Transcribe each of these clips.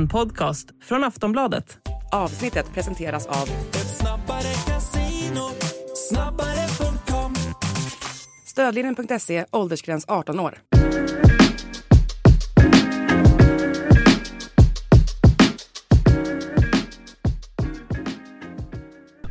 En podcast från Aftonbladet. Avsnittet presenteras av snabbare.com Stödlinjen.se, åldersgräns 18 år.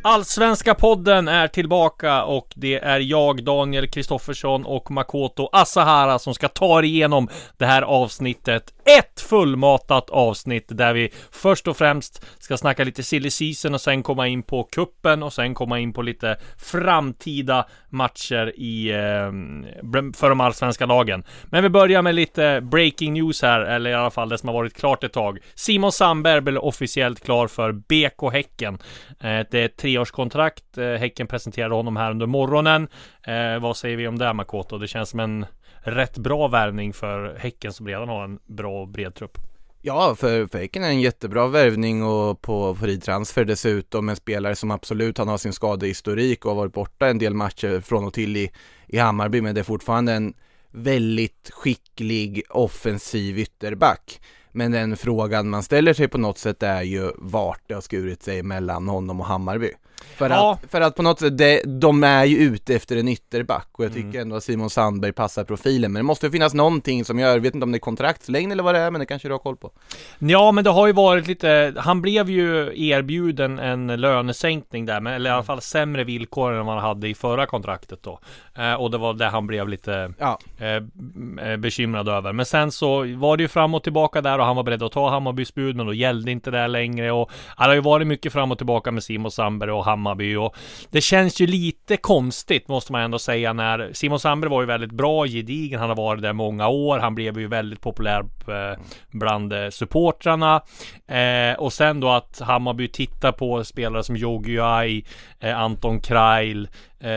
Allsvenska podden är tillbaka och det är jag, Daniel Kristoffersson och Makoto Asahara som ska ta er igenom det här avsnittet. Ett fullmatat avsnitt där vi först och främst ska snacka lite silly season och sen komma in på kuppen och sen komma in på lite framtida matcher i eh, för de allsvenska lagen. Men vi börjar med lite breaking news här, eller i alla fall det som har varit klart ett tag. Simon Sandberg blev officiellt klar för BK Häcken. Eh, det är tre treårskontrakt. Eh, häcken presenterade honom här under morgonen. Eh, vad säger vi om det Makoto? Det känns som en rätt bra värvning för Häcken som redan har en bra och bred trupp. Ja, för, för Häcken är en jättebra värvning och på fri transfer dessutom en spelare som absolut han har sin skadehistorik och har varit borta en del matcher från och till i, i Hammarby men det är fortfarande en väldigt skicklig offensiv ytterback. Men den frågan man ställer sig på något sätt är ju vart det har skurit sig mellan honom och Hammarby. För, Ja. att, för att på något sätt, det, de är ju ute efter en ytterback och jag tycker Mm. ändå att Simon Sandberg passar profilen. Men det måste finnas någonting som gör, jag vet inte om det är kontraktslängd eller vad det är, men det kanske du har koll på. Ja, men det har ju varit lite. Han blev ju erbjuden en lönesänkning där, men eller i alla fall sämre villkor än vad han hade i förra kontraktet då. Eh, och det var det han blev lite Ja, eh, eh, bekymrad över. Men sen så var det ju fram och tillbaka där och han var beredd att ta Hammarbys bud, men då gällde inte det längre och det har ju varit mycket fram och tillbaka med Simon Sandberg och Hammarby och det känns ju lite konstigt måste man ändå säga när Simon Sandberg var ju väldigt bra, gedigen, han har varit där många år, han blev ju väldigt populär eh, bland eh, supportrarna. Eh, och sen då att Hammarby tittar på spelare som Yogi Ai, eh, Anton Krail, eh,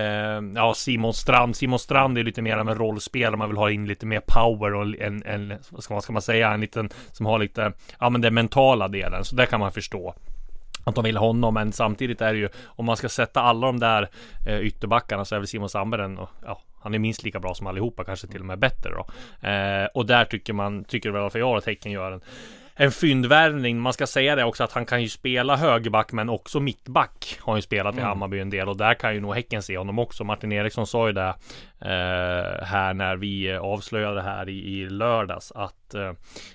ja Simon Strand. Simon Strand är lite mer av en rollspelare, man vill ha in lite mer power och en, en vad ska man, ska man säga, en liten som har lite, ja men den mentala delen, så det kan man förstå att de vill honom, men samtidigt är det ju om man ska sätta alla de där eh, ytterbackarna så är väl Simon Sandberg en, och, ja, han är minst lika bra som allihopa, kanske till och med bättre då. Eh, och där tycker man, tycker väl i alla fall jag att Häcken gör en en fyndvärvning. Man ska säga det också att han kan ju spela högerback men också mittback. Har ju spelat i Hammarby en del och där kan ju nog Häcken se honom också. Martin Eriksson sa ju det eh, här när vi avslöjade det här i, i lördags att eh,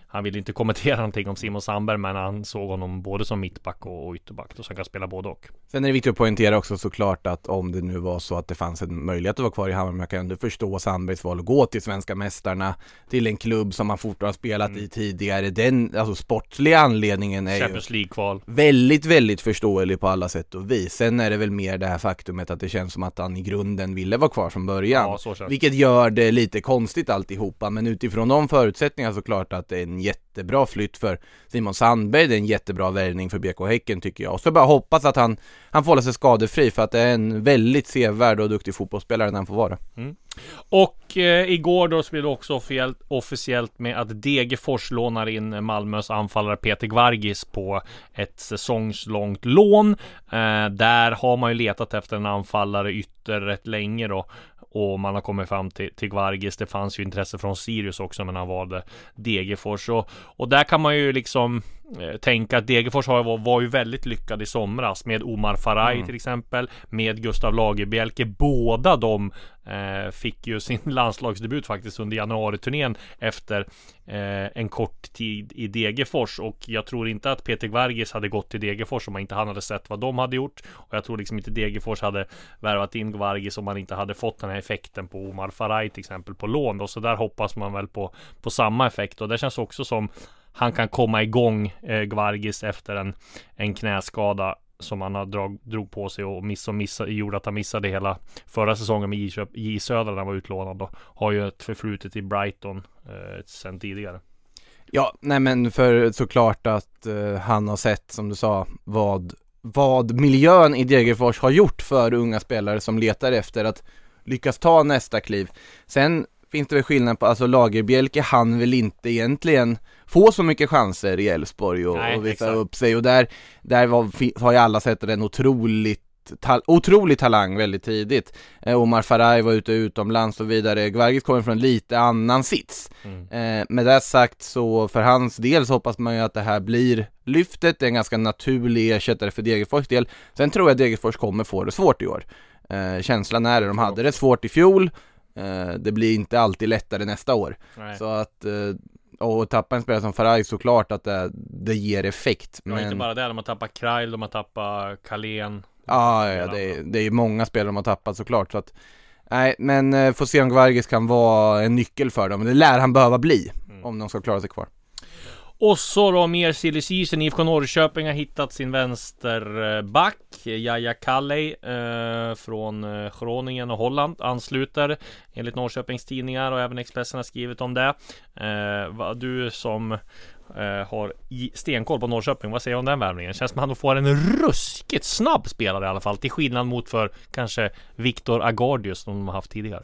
han ville inte kommentera någonting om Simon Sandberg men han såg honom både som mittback och, och ytterback så han kan spela både och. Sen är det viktigt att poängtera också såklart att om det nu var så att det fanns en möjlighet att vara kvar i Hammarby, man kan ändå förstå Sandbergs val att gå till svenska mästarna, till en klubb som han fortfarande har spelat Mm. i tidigare. Den, alltså sportsliga anledningen är Champions League-kval. väldigt, väldigt förståelig på alla sätt och vis. Sen är det väl mer det här faktumet att det känns som att han i grunden ville vara kvar från början. Ja. Vilket gör det lite konstigt alltihopa, men utifrån de förutsättningarna så klart att det är en jättebra flytt för Simon Sandberg, det är en jättebra värvning för BK Häcken tycker jag. Och så bara hoppas att han, han får hålla sig skadefri för att det är en väldigt sevärd och duktig fotbollsspelare när han får vara. Mm. Och eh, igår då så blev det också officiellt, officiellt med att Degerfors lånar in Malmös anfallare Peter Gvargis på ett säsongslångt lån. Eh, där har man ju letat efter en anfallare ytter rätt länge då. Och man har kommit fram till, till Gvargis. Det fanns ju intresse från Sirius också men han valde Degerfors. Och, och där kan man ju liksom tänka att Degerfors har, var, var ju väldigt lyckad i somras med Omar Faraj till exempel. Med Gustav Lagerbielke. Båda de eh, fick ju sin landslagsdebut faktiskt under januariturnén efter eh, en kort tid i Degerfors. Och jag tror inte att Peter Gvargis hade gått till Degerfors om inte han hade sett vad de hade gjort. Och jag tror liksom inte Degerfors hade värvat in Gvargis om man inte hade fått den här effekten på Omar Faraj till exempel på lån. Och så där hoppas man väl på, på samma effekt. Och det känns också som han kan komma igång eh, Gvargis efter en, en knäskada som han har drag, drog på sig och miss, som missa, gjorde att han missade hela förra säsongen med J, Söder J Södra när han var utlånad och har ju ett förflutet i Brighton eh, sen tidigare. Ja, nej men för såklart att eh, han har sett, som du sa, vad, vad miljön i Degerfors har gjort för unga spelare som letar efter att lyckas ta nästa kliv. Sen finns det väl skillnad på, alltså Lagerbjälke han väl inte egentligen få så mycket chanser i Elfsborg och, Nej, och visa exakt. upp sig och där, där var, har ju alla sett den otroligt väldigt, ta otrolig talang väldigt tidigt. Eh, Omar Faraj var ute utomlands och vidare. Gvargis kommer från lite annan sits. Mm. Eh, med det sagt så för hans del så hoppas man ju att det här blir lyftet, det är en ganska naturlig ersättare för Degerfors del. Sen tror jag att Degerfors kommer få det svårt i år. Eh, känslan är det, de hade det svårt i fjol. Eh, det blir inte alltid lättare nästa år. Nej. Så att, eh, och tappa en spelare som Faraj såklart att det, det ger effekt. Ja, inte Men bara det, de har tappat Krail, de har tappat Carlén. ja, ja det, är, det är många spelare de har tappat såklart. Så att, nej, men eh, får se om Gvargis kan vara en nyckel för dem. Det lär han behöva bli Mm. om de ska klara sig kvar. Och så då mer silly season. IFK Norrköping har hittat sin vänsterback. Eh, Jaja Kalley eh, från eh, Groningen och Holland ansluter enligt Norrköpings tidningar och även Expressen har skrivit om det. Eh, vad du som eh, har stenkoll på Norrköping, vad säger du om den värvningen? Känns som att han får en ruskigt snabb spelare i alla fall, till skillnad mot för kanske Viktor Agardius som de har haft tidigare.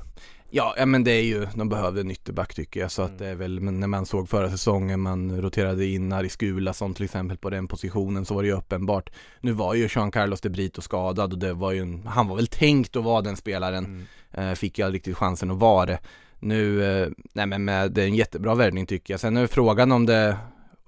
Ja, ja men det är ju, de behövde en ytterback tycker jag så att det är väl, men när man såg förra säsongen man roterade in Ari Skulason till exempel på den positionen så var det ju uppenbart. Nu var ju Jean Carlos de Brito skadad och det var ju en, han var väl tänkt att vara den spelaren. Eh, fick ju aldrig riktigt chansen att vara det. Nu, eh, nej men med, det är en jättebra värvning tycker jag. Sen är frågan om det,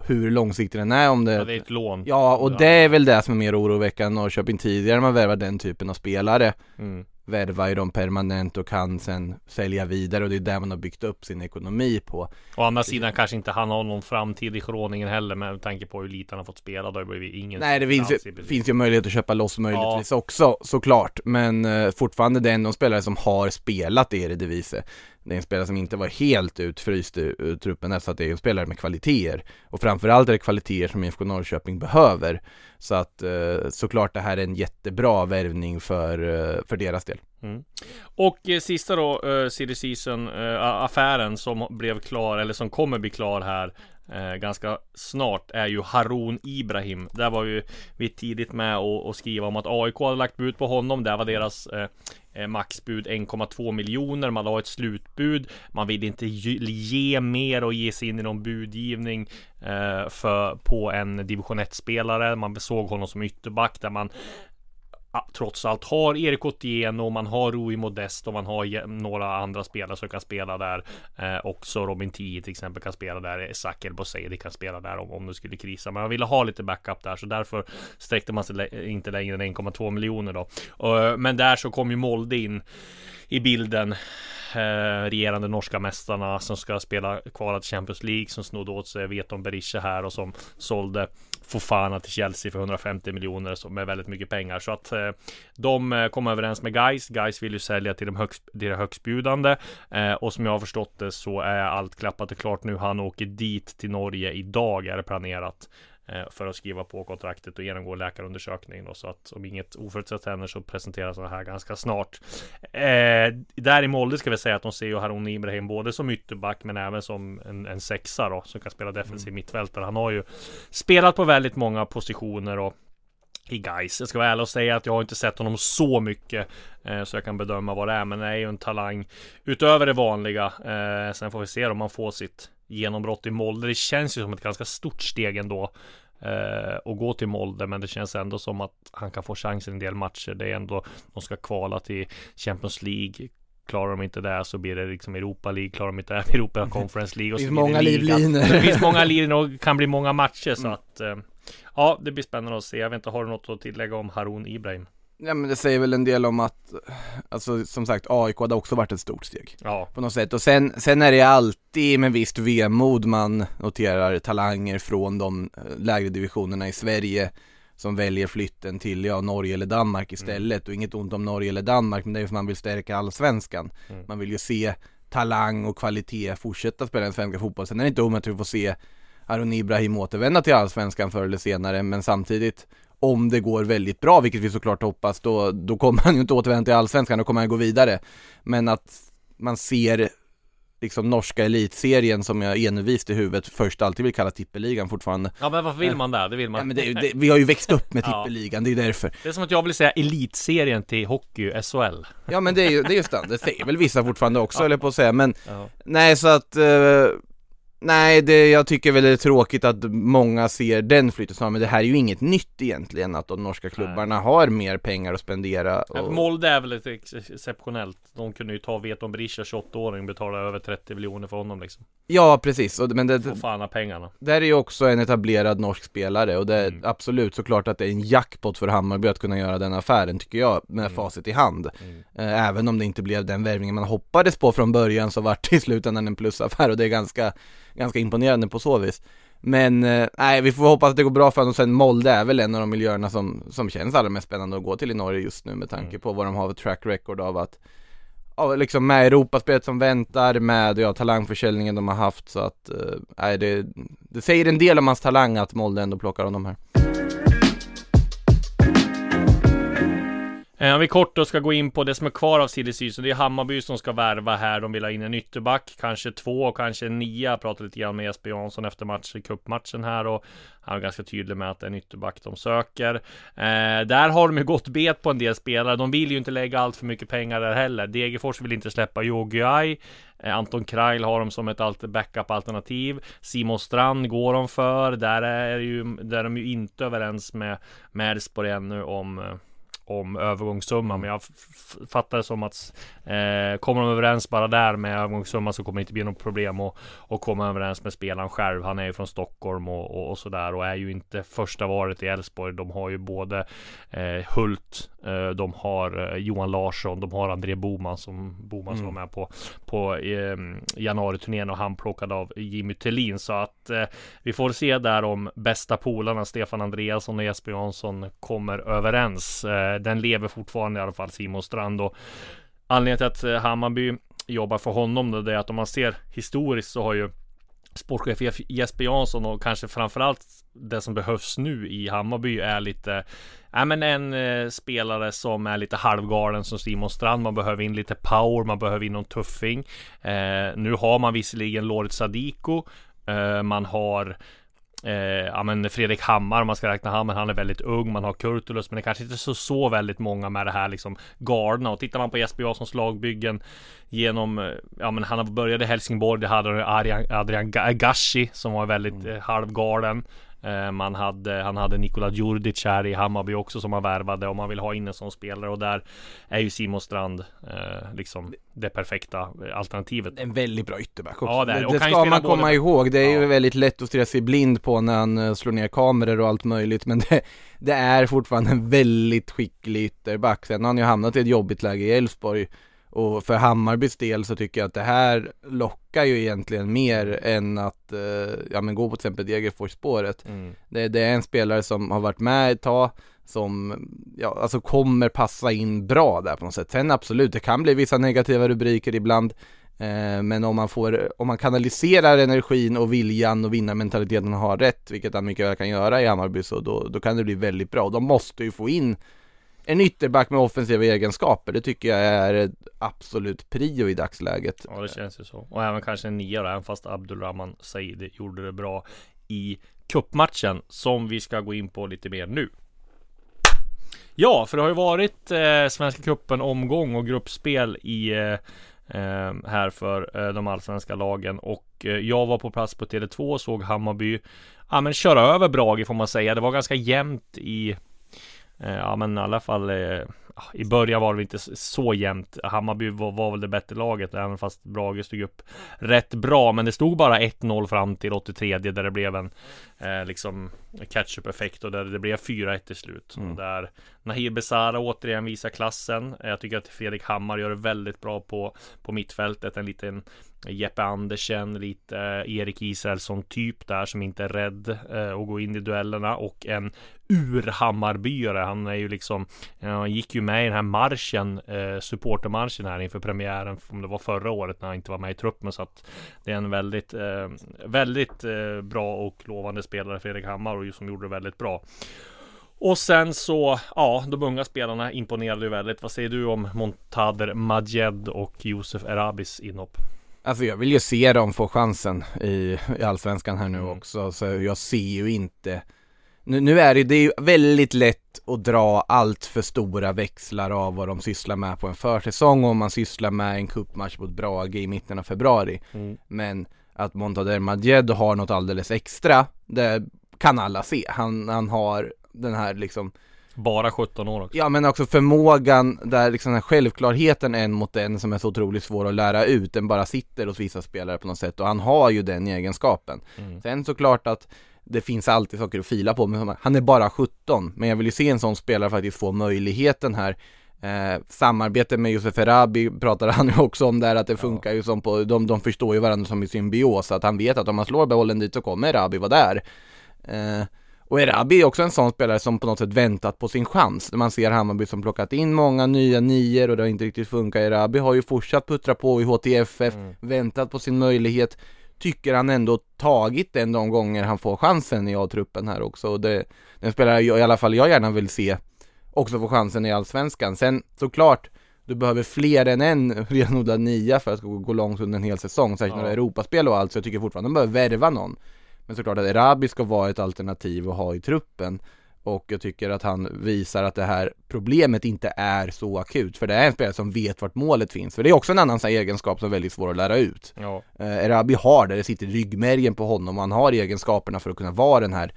hur långsiktig den är om det Ja, det är ett lån. Ja, och det är väl det som är mer oroväckande Norrköping tidigare man värvar den typen av spelare Mm. Värvar ju dem permanent och kan sen sälja vidare och det är där man har byggt upp sin ekonomi på. Å andra sidan kanske inte han har någon framtid i Groningen heller med tanke på hur lite han har fått spela. Då har det ingen Nej det finns ju, finns ju möjlighet att köpa loss möjligtvis också såklart men eh, fortfarande det är ändå en spelare som har spelat i Eredivisie. Det är en spelare som inte var helt utfryst ur, ur truppen så att det är en spelare med kvaliteter och framförallt är det kvaliteter som IFK Norrköping behöver. Så att eh, såklart det här är en jättebra värvning för, eh, för deras del. Mm. Och eh, sista då, eh, silly season eh, affären som blev klar eller som kommer bli klar här eh, ganska snart är ju Harun Ibrahim. Där var ju vi tidigt med och, och skriva om att AIK hade lagt bud på honom. Där var deras eh, eh maxbud 1,2 miljoner. Man la ett slutbud. Man ville inte ge, mer och ge sig in i någon budgivning eh, för, på en division 1-spelare. Man såg honom som ytterback där man trots allt har Erik Otieno, man har Rui Modest och man har några andra spelare som kan spela där. Eh, också Robin Tii till exempel kan spela där. Sakel El kan spela där om, om det skulle krisa. Men man ville ha lite backup där så därför sträckte man sig inte längre än 1,2 miljoner då. Eh, men där så kom ju Molde in i bilden. Eh, regerande norska mästarna som ska spela kvalat Champions League som snodde åt sig Veton Berisha här och som sålde Fofana till Chelsea för 150 miljoner som är väldigt mycket pengar. Så att eh, de eh, kom överens med Guys. Guys vill ju sälja till de högst, högstbjudande. Eh, och som jag har förstått det så är allt klappat och klart nu. Han åker dit till Norge idag är det planerat eh, För att skriva på kontraktet och genomgå läkarundersökning då, så att om inget oförutsett händer så presenteras det här ganska snart. Eh, där i Molde ska vi säga att de ser ju Harun Ibrahim både som ytterback men även som en, en sexa då som kan spela defensiv mittfältare. Han har ju spelat på väldigt många positioner och i guys. Jag ska vara ärlig och säga att jag har inte sett honom så mycket eh, så jag kan bedöma vad det är. Men det är ju en talang utöver det vanliga. Eh, sen får vi se om man får sitt genombrott i Molde. Det känns ju som ett ganska stort steg ändå eh, att gå till Molde. Men det känns ändå som att han kan få chansen i en del matcher. Det är ändå de ska kvala till Champions League. Klarar de inte det så blir det liksom Europa League. Klarar de inte det Europa Conference League. Och Det finns många livlinor. Det finns många linjer och kan bli många matcher. Så Mm. att eh, Ja, det blir spännande att se. Jag vet inte, har du något att tillägga om Harun Ibrahim? Ja men det säger väl en del om att, alltså som sagt AIK hade också varit ett stort steg. Ja, På något sätt. Och sen, sen är det alltid med visst vemod man noterar talanger från de eh, lägre divisionerna i Sverige som väljer flytten till, ja, Norge eller Danmark istället. Och inget ont om Norge eller Danmark, men det är ju för man vill stärka allsvenskan. Mm. Man vill ju se talang och kvalitet fortsätta spela den svenska fotbollen. Sen är det inte omöjligt att vi får se Aron Ibrahim återvända till allsvenskan förr eller senare, men samtidigt om det går väldigt bra, vilket vi såklart hoppas, då, då kommer han ju inte återvända till allsvenskan, då kommer han gå vidare. Men att man ser liksom norska elitserien som jag envist i huvudet först alltid vill kalla tippeligan fortfarande. ja men varför vill man det? Det vill man. Ja, men det, det, vi har ju växt upp med Ja. tippeligan, det är därför. Det är som att jag vill säga elitserien till hockey, SHL. Ja men det är ju, det är just det, det säger väl vissa fortfarande också, eller på att säga, men Ja. nej så att eh, Nej, det, jag tycker väl det är tråkigt att många ser den flytten snarare, men det här är ju inget nytt egentligen att de norska klubbarna har mer pengar att spendera. Och... Molde är väl ex exceptionellt. De kunde ju ta Veton Berisha 28-åring och betala över 30 miljoner för honom liksom. Ja, precis. Och, men det, Få fan pengarna. där är ju också en etablerad norsk spelare och det är Mm. absolut såklart att det är en jackpot för Hammarby att kunna göra den affären tycker jag med Mm. facit i hand. Mm. Eh, Även om det inte blev den värvningen man hoppades på från början så vart det i slutändan en plusaffär och det är ganska, ganska imponerande på så vis. Men eh, nej, vi får hoppas att det går bra för honom sen Molde är väl en av de miljöerna som, som känns allra mest spännande att gå till i Norge just nu med tanke Mm. på vad de har för track record av att Ja, liksom med Europaspelet som väntar, med ja, talangförsäljningen de har haft så att, eh, nej det, det säger en del om hans talang att Molde ändå plockar honom här. Eh, om vi kort då ska gå in på det som är kvar av silly season, det är Hammarby som ska värva här. De vill ha in en ytterback, kanske två, kanske en nia. Jag pratade lite grann med Jesper Jansson efter matchen, cupmatchen här och han är ganska tydlig med att det är en ytterback de söker. Eh, där har de ju gått bet på en del spelare. De vill ju inte lägga allt för mycket pengar där heller. Degerfors vill inte släppa Yogi eh, Anton Krail har de som ett backup-alternativ. Simon Strand går de för. Där är, ju, där är de ju inte överens med Mersborg Elfsborg ännu om eh, om övergångssumman men jag fattar det som att eh, kommer de överens bara där med övergångssumman så kommer det inte bli något problem att att komma överens med spelaren själv. Han är ju från Stockholm och, och, och sådär och är ju inte första varet i Elfsborg. De har ju både eh, Hult, de har eh, Johan Larsson, de har André Boman som Boman som Mm. var med på på eh, januariturnén och han plockade av Jimmy Tillin så att eh, vi får se där om bästa polarna Stefan Andreasson och Jesper Jansson kommer överens. Eh, den lever fortfarande i alla fall Simon Strand och anledningen till att eh, Hammarby jobbar för honom då, det är att om man ser historiskt så har ju sportchef Jesper Jansson och kanske framförallt det som behövs nu i Hammarby är lite Ja men en eh, spelare som är lite halvgalen som Simon Strand. Man behöver in lite power, man behöver in någon tuffing. Eh, Nu har man visserligen Loret Sadiko eh, Man har Eh, ja men Fredrik Hammar, om man ska räkna han, men han är väldigt ung. Man har Kurtulus, men det kanske inte så, så väldigt många med det här liksom garderna. Och tittar man på Jesper Janssons lagbyggen genom, eh, ja men han började i Helsingborg, det hade Adrian, Adrian Ga- Gashi som var väldigt eh, halvgalen. Eh, Man hade, han hade Nikola Djurdjic här i Hammarby också som han värvade och man vill ha in en sån spelare och där är ju Simon Strand eh, liksom det perfekta alternativet. En väldigt bra ytterback också. Ja, det det. ju ska man komma både- ihåg. Det är ju Ja. väldigt lätt att stirra sig blind på när han eh, slår ner kameror och allt möjligt. Men det, det är fortfarande en väldigt skicklig ytterback. Sen har han ju hamnat i ett jobbigt läge i Elfsborg. Och för Hammarbys del så tycker jag att det här lockar ju egentligen mer än att eh, ja, men gå på till exempel Degerfors-spåret. Mm. Det, det är en spelare som har varit med ett tag som, ja, alltså kommer passa in bra där på något sätt. Sen absolut, det kan bli vissa negativa rubriker ibland. Eh, men om man får, om man kanaliserar energin och viljan och vinnarmentaliteten och har rätt, vilket han mycket väl kan göra i Hammarby, så då, då kan det bli väldigt bra. Och de måste ju få in en ytterback med offensiva egenskaper. Det tycker jag är absolut prio i dagsläget. Ja det känns ju så. Och även kanske en nia då, även fast Abdulrahman Said gjorde det bra i cupmatchen som vi ska gå in på lite mer nu. Ja, för det har ju varit eh, Svenska cupen omgång och gruppspel i eh, eh, här för eh, de allsvenska lagen och eh, jag var på plats på Tele2 och såg Hammarby ja, men köra över Brage får man säga. Det var ganska jämnt i eh, ja men i alla fall eh, i början var det inte så jämnt. Hammarby var, var väl det bättre laget, även fast Brage stod upp rätt bra. Men det stod bara 1-0 fram till 83 där det blev en eh, liksom catch-up-effekt och där det blev 4-1 till slut. Mm. Där Nahir Besara återigen visar klassen. Jag tycker att Fredrik Hammar gör det väldigt bra på, på mittfältet. En liten Jeppe Andersen, lite eh, Erik Israelsson typ där som inte är rädd eh, att gå in i duellerna och en urhammarbyare. Han är ju liksom, eh, han gick ju med i den här marschen, eh, supportermarschen här inför premiären, om det var förra året när han inte var med i truppen. Så att det är en väldigt, eh, väldigt eh, bra och lovande spelare, Fredrik Hammar, och som gjorde det väldigt bra. Och sen så, ja, de unga spelarna imponerade ju väldigt. Vad säger du om Montader Majed och Josef Erabis inhopp? Alltså jag vill ju se dem få chansen i, i Allsvenskan här nu Mm. också, så jag ser ju inte nu, nu är det, det är ju väldigt lätt att dra allt för stora växlar av vad de sysslar med på en försäsong om man sysslar med en cupmatch mot Brage i mitten av februari. Mm. Men att Montader Majed har något alldeles extra, det kan alla se. Han, han har den här liksom Bara 17 år också. Ja men också förmågan där liksom den här självklarheten en mot en som är så otroligt svår att lära ut, den bara sitter hos vissa spelare på något sätt och han har ju den egenskapen. Mm. Sen såklart att det finns alltid saker att fila på, men han är bara 17, men jag vill ju se en sån spelare faktiskt få möjligheten här Eh, samarbete med Josef Erabi pratade han ju också om där att det funkar ju som på, de, de förstår ju varandra som i symbios, att han vet att om man slår bollen dit så kommer Erabi vara där. Eh, och Erabi är också en sån spelare som på något sätt väntat på sin chans. Man ser Hammarby som plockat in många nya nior och det har inte riktigt funkat. Erabi har ju fortsatt puttra på i HTFF, väntat på sin möjlighet. Tycker han ändå tagit den de gånger han får chansen i A-truppen här också. Och det, den spelare jag, i alla fall jag gärna vill se också få chansen i Allsvenskan. Sen såklart, du behöver fler än en renodlad nia för att gå, långt under en hel säsong, särskilt Ja. är Europaspel och allt, så jag tycker fortfarande de behöver värva någon. Men såklart att Erabi ska vara ett alternativ att ha i truppen. Och jag tycker att han visar att det här problemet inte är så akut. För det är en spelare som vet vart målet finns. För det är också en annan sån här egenskap som är väldigt svår att lära ut. Ja. Eh, Erabi har det, det sitter i ryggmärgen på honom och han har egenskaperna för att kunna vara den här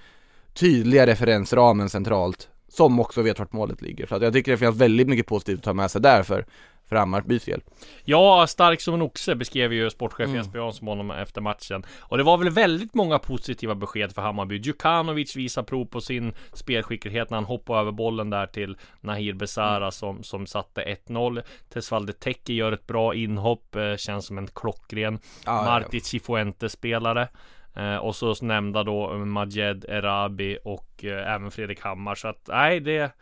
tydliga referensramen centralt som också vet vart målet ligger. Så jag tycker det finns väldigt mycket positivt att ta med sig där för, för Hammarbys del. Ja, stark som en oxe beskrev ju sportchef Mm. Jesper Jansson honom efter matchen. Och det var väl väldigt många positiva besked för Hammarby. Djukanovic visar prov på sin spelskicklighet när han hoppar över bollen där till Nahir Besara Mm. som, som satte 1-0. Tesvalde Teki gör ett bra inhopp, eh, känns som en klockren Ja, Marti Cifuentes spelare. Eh, och så nämnda då Majed Erabi och eh, även Fredrik Hammar. Så att nej, det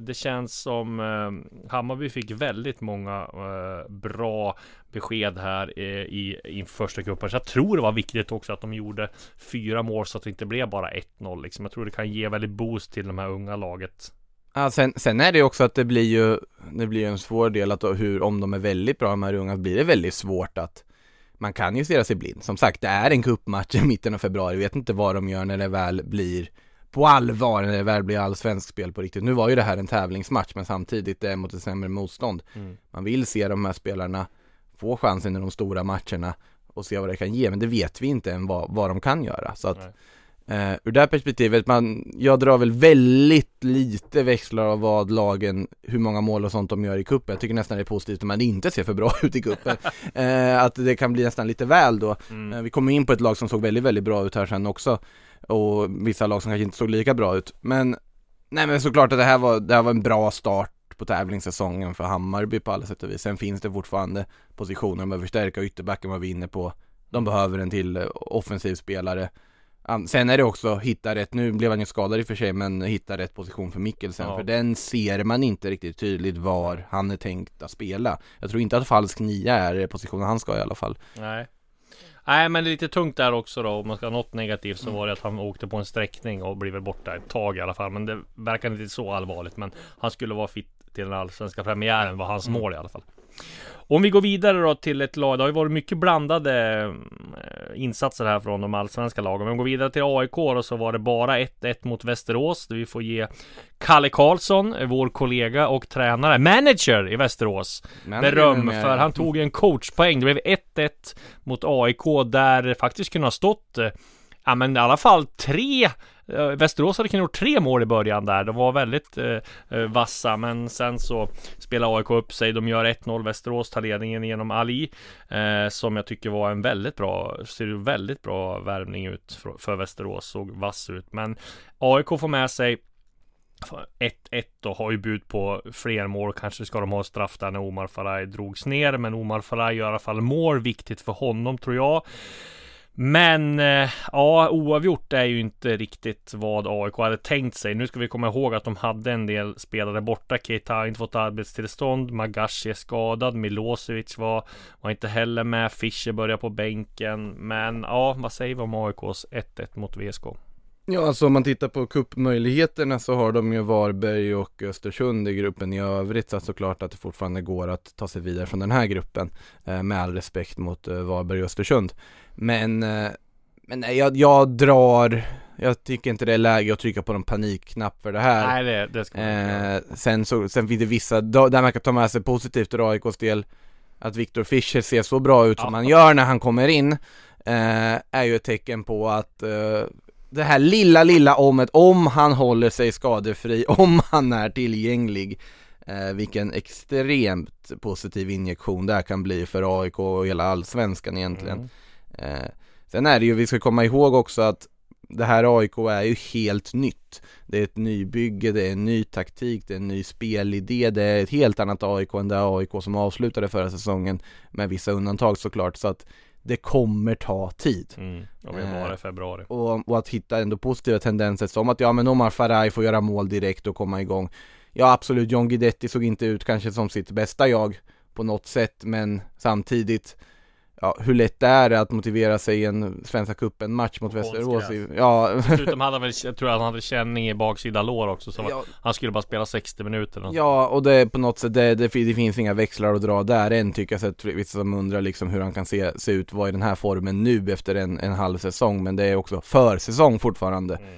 det känns som eh, Hammarby fick väldigt många eh, bra besked här eh, i, i första cupen. Så jag tror det var viktigt också att de gjorde fyra mål så att det inte blev bara 1-0 liksom. Jag tror det kan ge väldigt boost till de här unga laget. Ja, sen, sen är det ju också att det blir ju, det blir ju en svår del att hur, om de är väldigt bra de här unga, blir det väldigt svårt att man kan ju stirra sig blind. Som sagt, det är en cupmatch i mitten av februari, vet inte vad de gör när det väl blir på allvar, när det väl blir allsvensk spel på riktigt. Nu var ju det här en tävlingsmatch, men samtidigt är mot ett sämre motstånd. Mm. Man vill se de här spelarna få chansen i de stora matcherna och se vad det kan ge, men det vet vi inte än vad, vad de kan göra. Så att Nej. Eh, ur det här perspektivet, man, jag drar väl väldigt lite växlar av vad lagen, hur många mål och sånt de gör i cupen. Jag tycker nästan det är positivt om man inte ser för bra ut i cupen. eh, att det kan bli nästan lite väl då. Mm. Eh, vi kommer in på ett lag som såg väldigt, väldigt bra ut här sen också. Och vissa lag som kanske inte såg lika bra ut. Men, nej men såklart att det här var, det här var en bra start på tävlingssäsongen för Hammarby på alla sätt och vis. Sen finns det fortfarande positioner de behöver förstärka, ytterbacken var vi inne på. De behöver en till offensiv spelare. Sen är det också hitta rätt, nu blev han ju skadad i och för sig, men hitta rätt position för Mikkelsen. Ja. För den ser man inte riktigt tydligt var han är tänkt att spela. Jag tror inte att falsk nia är positionen han ska i alla fall. Nej. Nej men det är lite tungt där också då Om man ska ha något negativt så var det att han åkte på en sträckning och blev borta ett tag i alla fall Men det verkar inte så allvarligt Men han skulle vara fit till den allsvenska premiären var hans mål i alla fall Om vi går vidare då till ett lag Det har ju varit mycket blandade eh, insatser här från de allsvenska lagen. Men om vi går vidare till AIK då så var det bara 1-1 mot Västerås där vi får ge Kalle Karlsson, vår kollega och tränare, manager i Västerås Men beröm för. Han tog en coachpoäng. Det blev 1-1 mot AIK där det faktiskt kunde ha stått eh, Ja men i alla fall tre Eh, Västerås hade kunnat gjort tre mål i början där. De var väldigt eh, eh vassa men sen så spelar AIK upp sig. De gör 1-0. Västerås tar ledningen genom Ali eh, som jag tycker var en väldigt bra, ser väldigt bra värvning ut för, för Västerås. Såg vass ut. Men AIK får med sig 1-1 och har ju bud på fler mål. Kanske ska de ha straff där när Omar Faraj drogs ner. Men Omar Faraj gör i alla fall mål. Viktigt för honom tror jag. Men eh, ja, oavgjort är ju inte riktigt vad AIK hade tänkt sig. Nu ska vi komma ihåg att de hade en del spelare borta. Keita har inte fått arbetstillstånd. Magashi är skadad. Milosevic var, var inte heller med. Fischer börjar på bänken. Men ja, vad säger vi om AIKs 1-1 mot VSK? Ja, alltså om man tittar på kuppmöjligheterna så har de ju Varberg och Östersund i gruppen i övrigt så att såklart att det fortfarande går att ta sig vidare från den här gruppen eh, med all respekt mot eh, Varberg och Östersund. Men, eh, men nej, jag, jag drar, jag tycker inte det är läge att trycka på någon panikknapp för det här. Nej, det, det ska man. Eh, sen, så, sen finns det vissa, där man kan ta med sig positivt ur AIKs del Att Viktor Fischer ser så bra ut som Ja. han gör när han kommer in eh, är ju ett tecken på att eh, det här lilla, lilla omet, om han håller sig skadefri, om han är tillgänglig, eh, vilken extremt positiv injektion det här kan bli för AIK och hela allsvenskan egentligen. Mm. Eh, sen är det ju, vi ska komma ihåg också att det här AIK är ju helt nytt. Det är ett nybygge, det är en ny taktik, det är en ny spelidé, det är ett helt annat AIK än det AIK som avslutade förra säsongen med vissa undantag såklart. Så att det kommer ta tid. Mm. Om bara i februari. Och, och att hitta ändå positiva tendenser som att ja men Omar Faraj får göra mål direkt och komma igång. Ja absolut, John Guidetti såg inte ut kanske som sitt bästa jag på något sätt men samtidigt Ja, hur lätt är det att motivera sig i en Svenska cupen match mot Västerås? Ja, Dessutom hade han väl, jag tror att han hade känning i baksida lår också så Ja. han skulle bara spela 60 minuter och Ja, och det är på något sätt, det, det, det finns inga växlar att dra där än tycker jag, så att vissa som undrar liksom hur han kan se, se ut, vara i den här formen nu efter en, en halv säsong, men det är också försäsong fortfarande. Mm.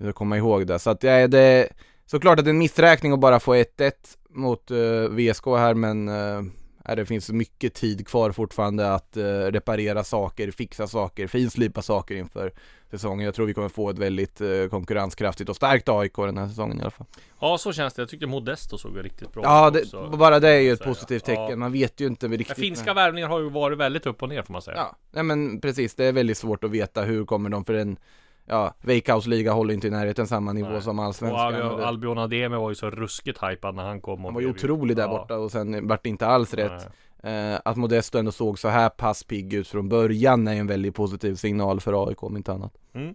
Ska komma ihåg det, så att ja, det är såklart att det är en missräkning att bara få 1-1 mot eh, VSK här, men ja, det finns mycket tid kvar fortfarande att eh, reparera saker, fixa saker, finslipa saker inför säsongen. Jag tror vi kommer få ett väldigt eh, konkurrenskraftigt och starkt AIK den här säsongen i alla fall. Ja så känns det, jag tyckte Modesto såg riktigt bra Ja, ut det, också. bara det är ju ett positivt tecken. Ja. Man vet ju inte Men riktigt. finska värvningar har ju varit väldigt upp och ner får man säga. Ja, nej men precis. Det är väldigt svårt att veta hur kommer de för en Ja, Veikkaus liga håller inte i närheten samma nivå Nej. som allsvenskan. Al- Och det- Albion Ademi var ju så ruskigt hypad när han kom Han var ju otrolig där Ja. borta och sen vart det inte alls rätt. Eh, att Modesto ändå såg så här pass pigg ut från början är en väldigt positiv signal för AIK om inte annat. Mm.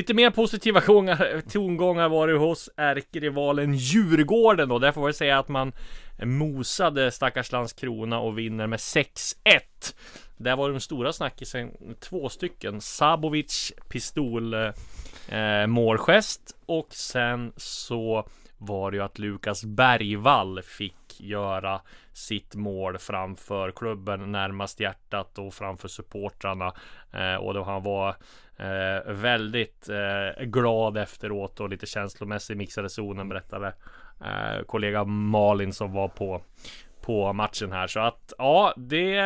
Lite mer positiva tongångar, tongångar var det hos ärkerivalen Djurgården då. Där får jag säga att man mosade stackars Landskrona och vinner med 6-1. Där var de stora snackisen två stycken. Sabovic pistol eh, målgest och sen så var ju att Lukas Bergvall fick göra sitt mål framför klubben närmast hjärtat och framför supportrarna. Eh, och då han var eh, väldigt eh, glad efteråt och lite känslomässig mixade zonen berättade eh, kollega Malin som var på på matchen här så att ja det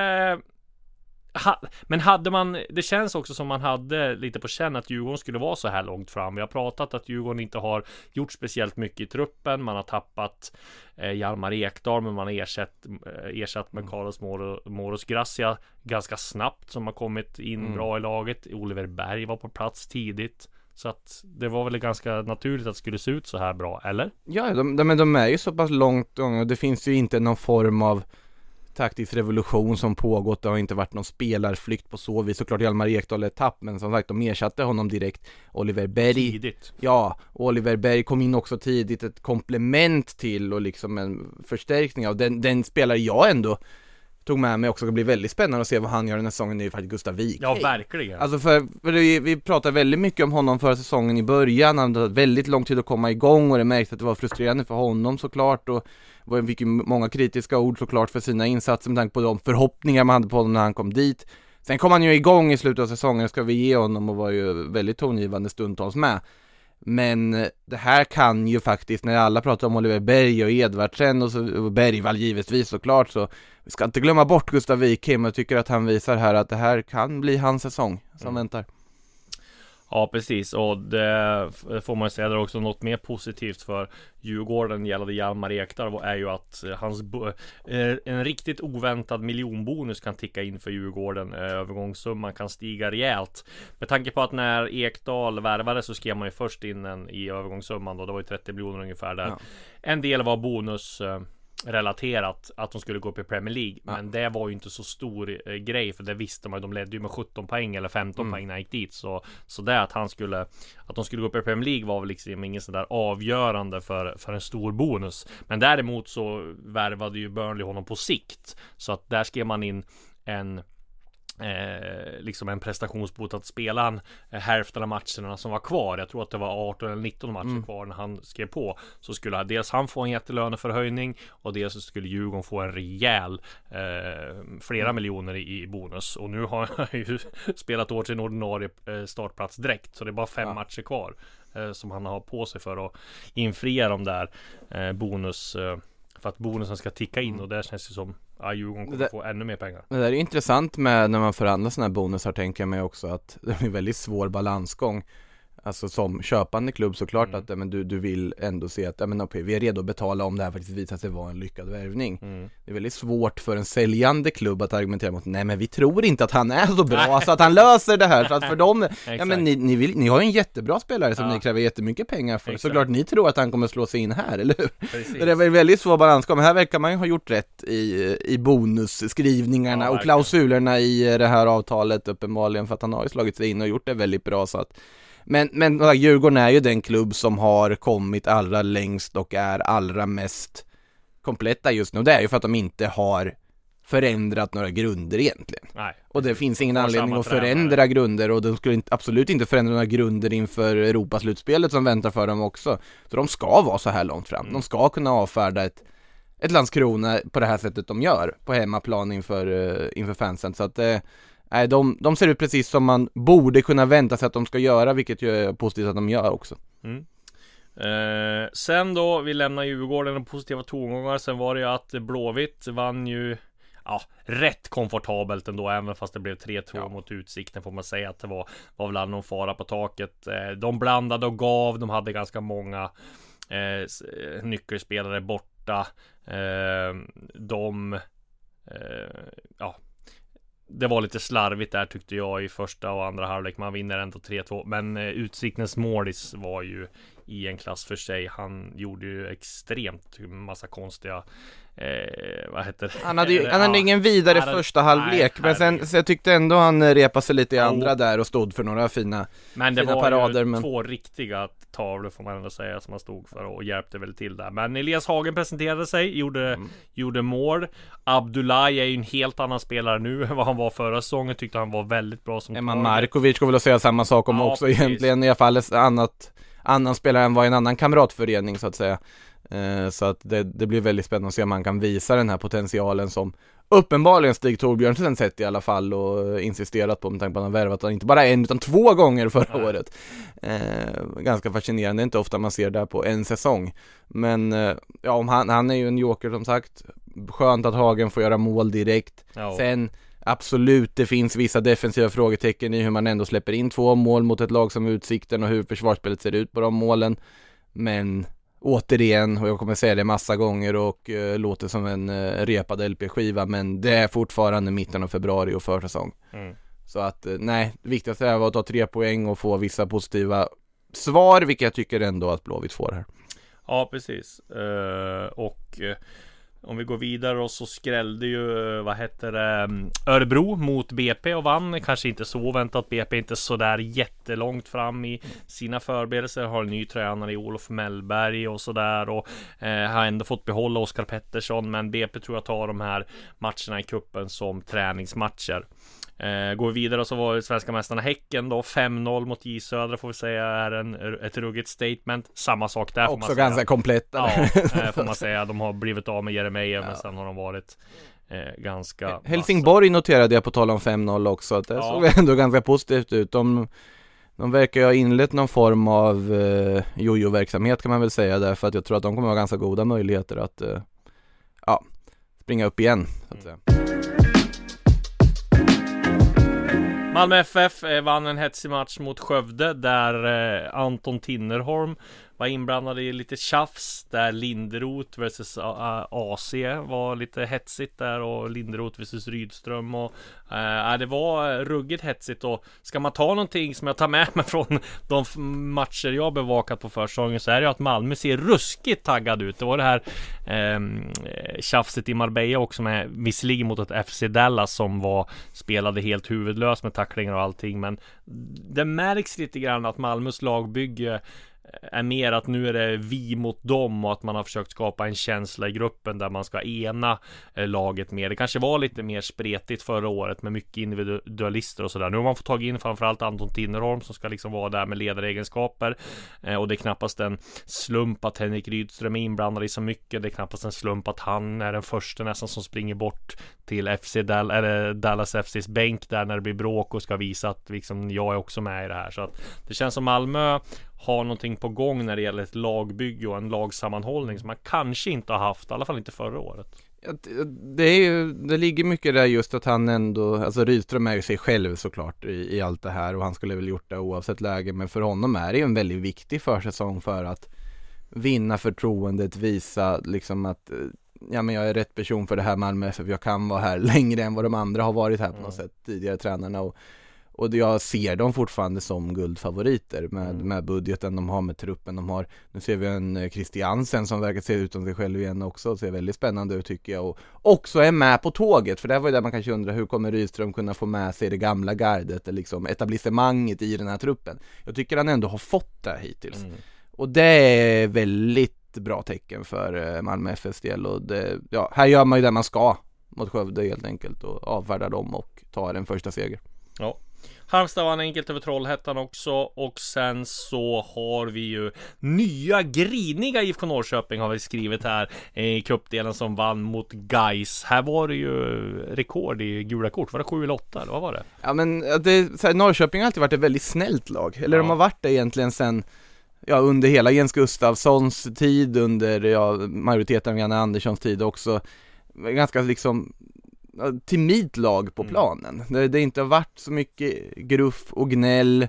ha, men hade man, det känns också som man hade lite på känn att Djurgården skulle vara så här långt fram. Vi har pratat att Djurgården inte har gjort speciellt mycket i truppen. Man har tappat eh, Hjalmar Ekdal, men man har ersatt, eh, ersatt med Carlos Moro, Moros Gracia ganska snabbt som har kommit in Mm. bra i laget. Oliver Berg var på plats tidigt. Så att det var väl ganska naturligt att det skulle se ut så här bra, eller? Ja, de, de, de är ju så pass långt gångna och det finns ju inte någon form av taktisk revolution som pågått. Det har inte varit någon spelarflykt på så vis. Såklart Hjalmar Ekdal är tapp, men som sagt de ersatte honom direkt. Oliver Berg Tidigt. Ja, Oliver Berg kom in också tidigt, ett komplement till och liksom en förstärkning av den, den spelare jag ändå tog med mig också. Det blir väldigt spännande att se vad han gör den här säsongen, det är ju faktiskt Gustav Wik. Ja, verkligen. Alltså för, för vi, vi pratade väldigt mycket om honom förra säsongen i början, han hade väldigt lång tid att komma igång och det märktes att det var frustrerande för honom såklart och var- fick ju många kritiska ord såklart för sina insatser med tanke på de förhoppningar man hade på honom när han kom dit. Sen kom han ju igång i slutet av säsongen, ska vi ge honom och var ju väldigt tongivande stundtals med. Men eh, det här kan ju faktiskt, när alla pratar om Oliver Berg och Edvardsen och, så, och Bergvall givetvis såklart så Vi ska inte glömma bort Gustav Wikheim, jag tycker att han visar här att det här kan bli hans säsong som Mm. väntar Ja precis och det får man säga det är också något mer positivt för Djurgården gällande Hjalmar Ekdal är ju att eh, hans eh, en riktigt oväntad miljonbonus kan ticka in för Djurgården. Eh, Övergångssumman kan stiga rejält. Med tanke på att när Ekdal värvades så skrev man ju först in en i övergångssumman då. Det var ju 30 miljoner ungefär där. Ja. En del var bonus relaterat att de skulle gå upp i Premier League. Ja. Men det var ju inte så stor eh, grej för det visste man ju. De ledde ju med 17 poäng eller 15 Mm. poäng när han gick dit. Så, så det att han skulle att de skulle gå upp i Premier League var väl liksom ingen sådär avgörande för, för en stor bonus. Men däremot så värvade ju Burnley honom på sikt. Så att där skrev man in en Eh, liksom en prestationsbot att spela han eh, hälften av matcherna som var kvar. Jag tror att det var 18 eller 19 matcher Mm. kvar när han skrev på. Så skulle han- dels han få en jättelöneförhöjning och dels skulle Djurgården få en rejäl eh, flera Mm. miljoner i, i bonus. Och nu har han ju spelat åt sin ordinarie eh, startplats direkt. Så det är bara fem Ja. matcher kvar eh, som han har på sig för att infria de där eh, bonus för att bonusen ska ticka in och där känns det som att Djurgården kommer Det- få ännu mer pengar. Det där är intressant med när man förhandlar sådana här bonusar tänker jag mig också att det är en väldigt svår balansgång Alltså som köpande klubb såklart Mm. att men du, du vill ändå se att ja, men, okej, vi är redo att betala om det här faktiskt visar sig vara en lyckad värvning Mm. Det är väldigt svårt för en säljande klubb att argumentera mot Nej men vi tror inte att han är så bra så att han löser det här så att för dem Ja men ni, ni, vill, ni har ju en jättebra spelare som Ja. ni kräver jättemycket pengar för Exakt. Såklart ni tror att han kommer slå sig in här, eller hur? Precis. Det är väl väldigt svår balansgång, men här verkar man ju ha gjort rätt i, i bonusskrivningarna Ja, och klausulerna i det här avtalet uppenbarligen för att han har ju slagit sig in och gjort det väldigt bra så att men, men Djurgården är ju den klubb som har kommit allra längst och är allra mest kompletta just nu. Det är ju för att de inte har förändrat några grunder egentligen. Nej. Och det finns ingen anledning att tränare. förändra grunder och de skulle inte, absolut inte förändra några grunder inför Europaslutspelet som väntar för dem också. Så de ska vara så här långt fram. Mm. De ska kunna avfärda ett, ett Landskrona på det här sättet de gör på hemmaplan inför, eh, inför fansen. Så att eh, nej, de, de ser ut precis som man borde kunna vänta sig att de ska göra, vilket ju är positivt att de gör också. Mm. Eh, sen då, vi lämnar Djurgården och positiva tongångar. Sen var det ju att Blåvitt vann ju Ja, rätt komfortabelt ändå, även fast det blev 3-2 Ja. mot Utsikten får man säga att det var, var väl någon fara på taket. Eh, de blandade och gav, de hade ganska många eh, eh, nyckelspelare borta. Eh, de, eh, ja, det var lite slarvigt där tyckte jag i första och andra halvlek. Man vinner ändå 3-2. Men eh, Utsiktens målis var ju i en klass för sig. Han gjorde ju extremt massa konstiga eh, vad heter det? Han hade ju, han hade ja. ingen vidare hade- första halvlek, nej, men sen, så jag tyckte ändå han eh, repade sig lite i andra där och stod för några fina Men det fina var parader, ju men- två riktiga tavlor får man ändå säga som han stod för och hjälpte väl till där. Men Elias Hagen presenterade sig, gjorde, Mm. gjorde mål. Abdullahi är ju en helt annan spelare nu än vad han var förra säsongen. Tyckte han var väldigt bra som Emma. Markovic går väl att säga samma sak om Ja, också precis. egentligen, i alla fall ett annat annan spelare än var i en annan kamratförening så att säga. Eh, så att det, det blir väldigt spännande att se om man kan visa den här potentialen som uppenbarligen Stig Torbjörnsen sett i alla fall och insisterat på med tanke på att han värvat honom inte bara en utan två gånger förra året. Eh, ganska fascinerande, det är inte ofta man ser det här på en säsong. Men eh, ja, om han, han är ju en joker som sagt. Skönt att Hagen får göra mål direkt. Ja. Sen absolut, det finns vissa defensiva frågetecken i hur man ändå släpper in två mål mot ett lag som Utsikten och hur försvarsspelet ser ut på de målen. Men återigen, och jag kommer säga det massa gånger och eh, låter som en eh, repad LP-skiva, men det är fortfarande mitten av februari och försäsong. Mm. Så att eh, nej, det viktigaste är att ta tre poäng och få vissa positiva svar, vilket jag tycker ändå att Blåvitt får här. Ja, precis. Eh, och eh, om vi går vidare och så skrällde ju, vad heter det, mm, Örebro mot BP och vann. Kanske inte så oväntat. BP är inte sådär jättelångt fram i sina förberedelser. Har en ny tränare i Olof Mellberg och sådär och eh, har ändå fått behålla Oskar Pettersson. Men BP tror jag tar de här matcherna i kuppen som träningsmatcher. Eh, går vi vidare så var det svenska mästarna Häcken då 5-0 mot J Södra får vi säga är en, ett ruggigt statement. Samma sak där får man Också säga. ganska komplett. Ja, eh, får man säga. De har blivit av med Jeremejeff men Ja. sen har de varit eh, ganska Helsingborg noterade jag på tal om 5-0 också, att det Ja. såg ändå ganska positivt ut. De, de verkar ju ha inlett någon form av eh, jojo-verksamhet kan man väl säga därför att jag tror att de kommer ha ganska goda möjligheter att eh, ja, springa upp igen. Så att säga. Malmö FF eh, vann en hetsig match mot Skövde där eh, Anton Tinnerholm var inblandad i lite tjafs där Linderoth vs AC eh, var lite hetsigt där och Linderoth vs Rydström och äh, det var ruggigt hetsigt och ska man ta någonting som jag tar med mig från de matcher jag bevakat på försäsongen så är det ju att Malmö ser ruskigt taggad ut. Det var det här ehm, eh, tjafset i Marbella också med visserligen mot ett FC Dallas som var spelade helt huvudlöst med tacklingar och allting men det märks lite grann att Malmös lagbygge är mer att nu är det vi mot dem och att man har försökt skapa en känsla i gruppen där man ska ena eh, laget mer. Det kanske var lite mer spretigt förra året med mycket individualister och sådär. Nu har man fått tag in framförallt Anton Tinnerholm som ska liksom vara där med ledaregenskaper eh, och det är knappast en slump att Henrik Rydström är inblandad i så mycket. Det är knappast en slump att han är den första nästan som springer bort till FC Dal eller Dallas FCs bänk där när det blir bråk och ska visa att liksom jag är också med i det här. Så att det känns som Malmö har någonting på gång när det gäller ett lagbygge och en lagsammanhållning som man kanske inte har haft, i alla fall inte förra året. Det, är ju, det ligger mycket där just att han ändå, alltså Rydström är ju sig själv såklart i, i allt det här och han skulle väl gjort det oavsett läge men för honom är det ju en väldigt viktig försäsong för att vinna förtroendet, visa liksom att ja men jag är rätt person för det här Malmö FF, jag kan vara här längre än vad de andra har varit här på något mm. sätt, tidigare tränarna och och jag ser dem fortfarande som guldfavoriter med, mm. med budgeten de har, med truppen de har. Nu ser vi en Christiansen som verkar se ut som sig själv igen också, ser väldigt spännande ut tycker jag. Och också är med på tåget, för det var ju där man kanske undrar hur kommer Rydström kunna få med sig det gamla gardet, liksom etablissemanget i den här truppen. Jag tycker han ändå har fått det hittills. Mm. Och det är väldigt bra tecken för eh, Malmö FFs del och det, ja, här gör man ju det man ska mot Skövde helt enkelt och avfärdar dem och tar en första seger. Ja, Halmstad vann enkelt över Trollhättan också och sen så har vi ju nya griniga IFK Norrköping har vi skrivit här i cupdelen som vann mot Geis. Här var det ju rekord i gula kort. Var det sju eller åtta eller vad var det? Ja men det, så här, Norrköping har alltid varit ett väldigt snällt lag. Eller ja. de har varit det egentligen sen Ja under hela Jens Gustafssons tid, under ja, majoriteten av Janne Anderssons tid också Ganska liksom timidt lag på mm. planen. Mm. Det, det inte har varit så mycket gruff och gnäll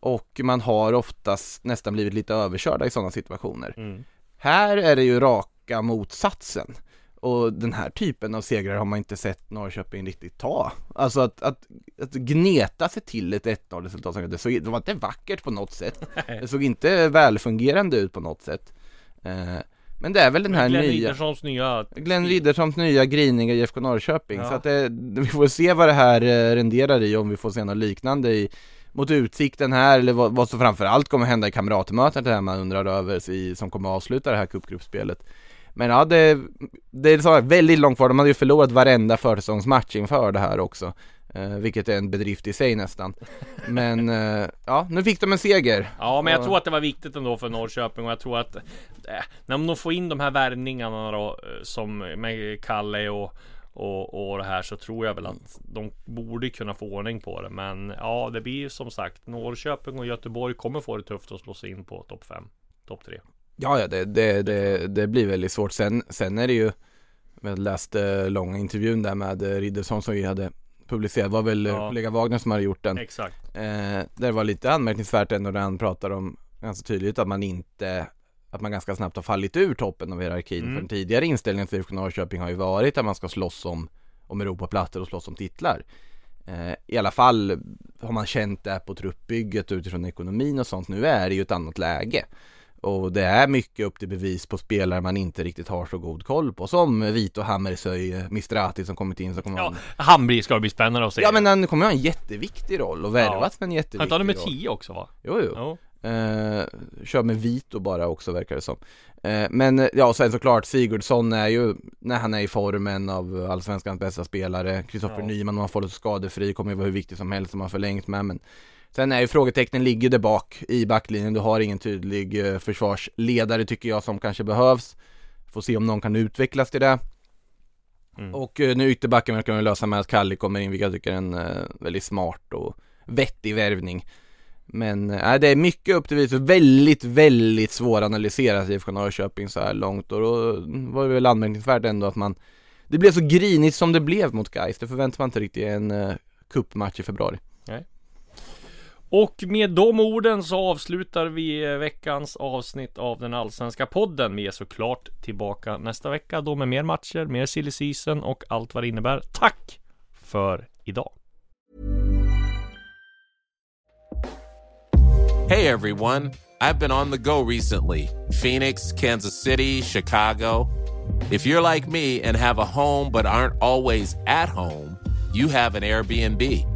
och man har oftast nästan blivit lite överkörda i sådana situationer. Mm. Här är det ju raka motsatsen. Och den här typen av segrar har man inte sett Norrköping riktigt ta. Alltså att, att, att gneta sig till ett 1-0 resultat, det, såg, det var inte vackert på något sätt. Det såg inte välfungerande ut på något sätt. Eh, men det är väl den här Glenn nya Ridderssons nya Glenn Ridderssons nya griniga IFK Norrköping. Ja. Så att det, vi får se vad det här eh, renderar i om vi får se något liknande i Mot Utsikten här eller vad, vad som framförallt kommer hända i kamratmötet det här man undrar över i, som kommer avsluta det här cupgruppspelet Men ja det, det är så väldigt långt kvar, de hade ju förlorat varenda försäsongsmatch inför det här också Eh, vilket är en bedrift i sig nästan. Men eh, ja, nu fick de en seger. Ja, men jag tror att det var viktigt ändå för Norrköping och jag tror att eh, när de får in de här värvningarna då eh, som med Kalle och och, och det här så tror jag väl att de borde kunna få ordning på det. Men ja, det blir som sagt Norrköping och Göteborg kommer få det tufft att slå sig in på topp 5, topp 3. Ja, ja, det, det, det, det blir väldigt svårt. Sen, sen är det ju jag läste långa intervjun där med Riddersson som vi hade publicerad var väl ja. kollega Wagner som hade gjort den. Exakt. Eh, det var lite anmärkningsvärt ändå när han pratar om ganska tydligt att man inte att man ganska snabbt har fallit ur toppen av hierarkin. Mm. För den tidigare inställningen till IFK Norrköping har ju varit att man ska slåss om, om Europaplatser och slåss om titlar. Eh, I alla fall har man känt det på truppbygget utifrån ekonomin och sånt. Nu är det ju ett annat läge. Och det är mycket upp till bevis på spelare man inte riktigt har så god koll på Som Vito Hammersöj, Mistrati som kommit in så kommer Ja, han blir, ska bli spännande att se Ja men han kommer ha en jätteviktig roll och värvats ja. med en jätteviktig roll Han tar nummer 10 också va? Jo jo, jo. Eh, Kör med Vito bara också verkar det som eh, Men ja, sen såklart Sigurdsson är ju När han är i formen av Allsvenskans bästa spelare Kristoffer ja. Nyman om han får det skadefri kommer ju vara hur viktig som helst som han förlängt med men Sen är ju frågetecknen ligger där bak i backlinjen. Du har ingen tydlig eh, försvarsledare tycker jag som kanske behövs. Får se om någon kan utvecklas till det. Mm. Och eh, nu ytterbacken verkar man lösa med att Kalli kommer in, vilket jag tycker är en eh, väldigt smart och vettig värvning. Men äh, det är mycket upp till vis väldigt, väldigt svåranalyserat IFK Norrköping så här långt och då var det väl anmärkningsvärt ändå att man Det blev så grinigt som det blev mot Gais. Det förväntar man inte riktigt i en uh, cupmatch i februari. Och med de orden så avslutar vi veckans avsnitt av den allsvenska podden. Vi är såklart tillbaka nästa vecka då med mer matcher, mer silly season och allt vad det innebär. Tack för idag! Hey everyone! I've been on the go recently. Phoenix, Kansas City, Chicago. If you're like me and have a home but aren't always at home, you have an Airbnb.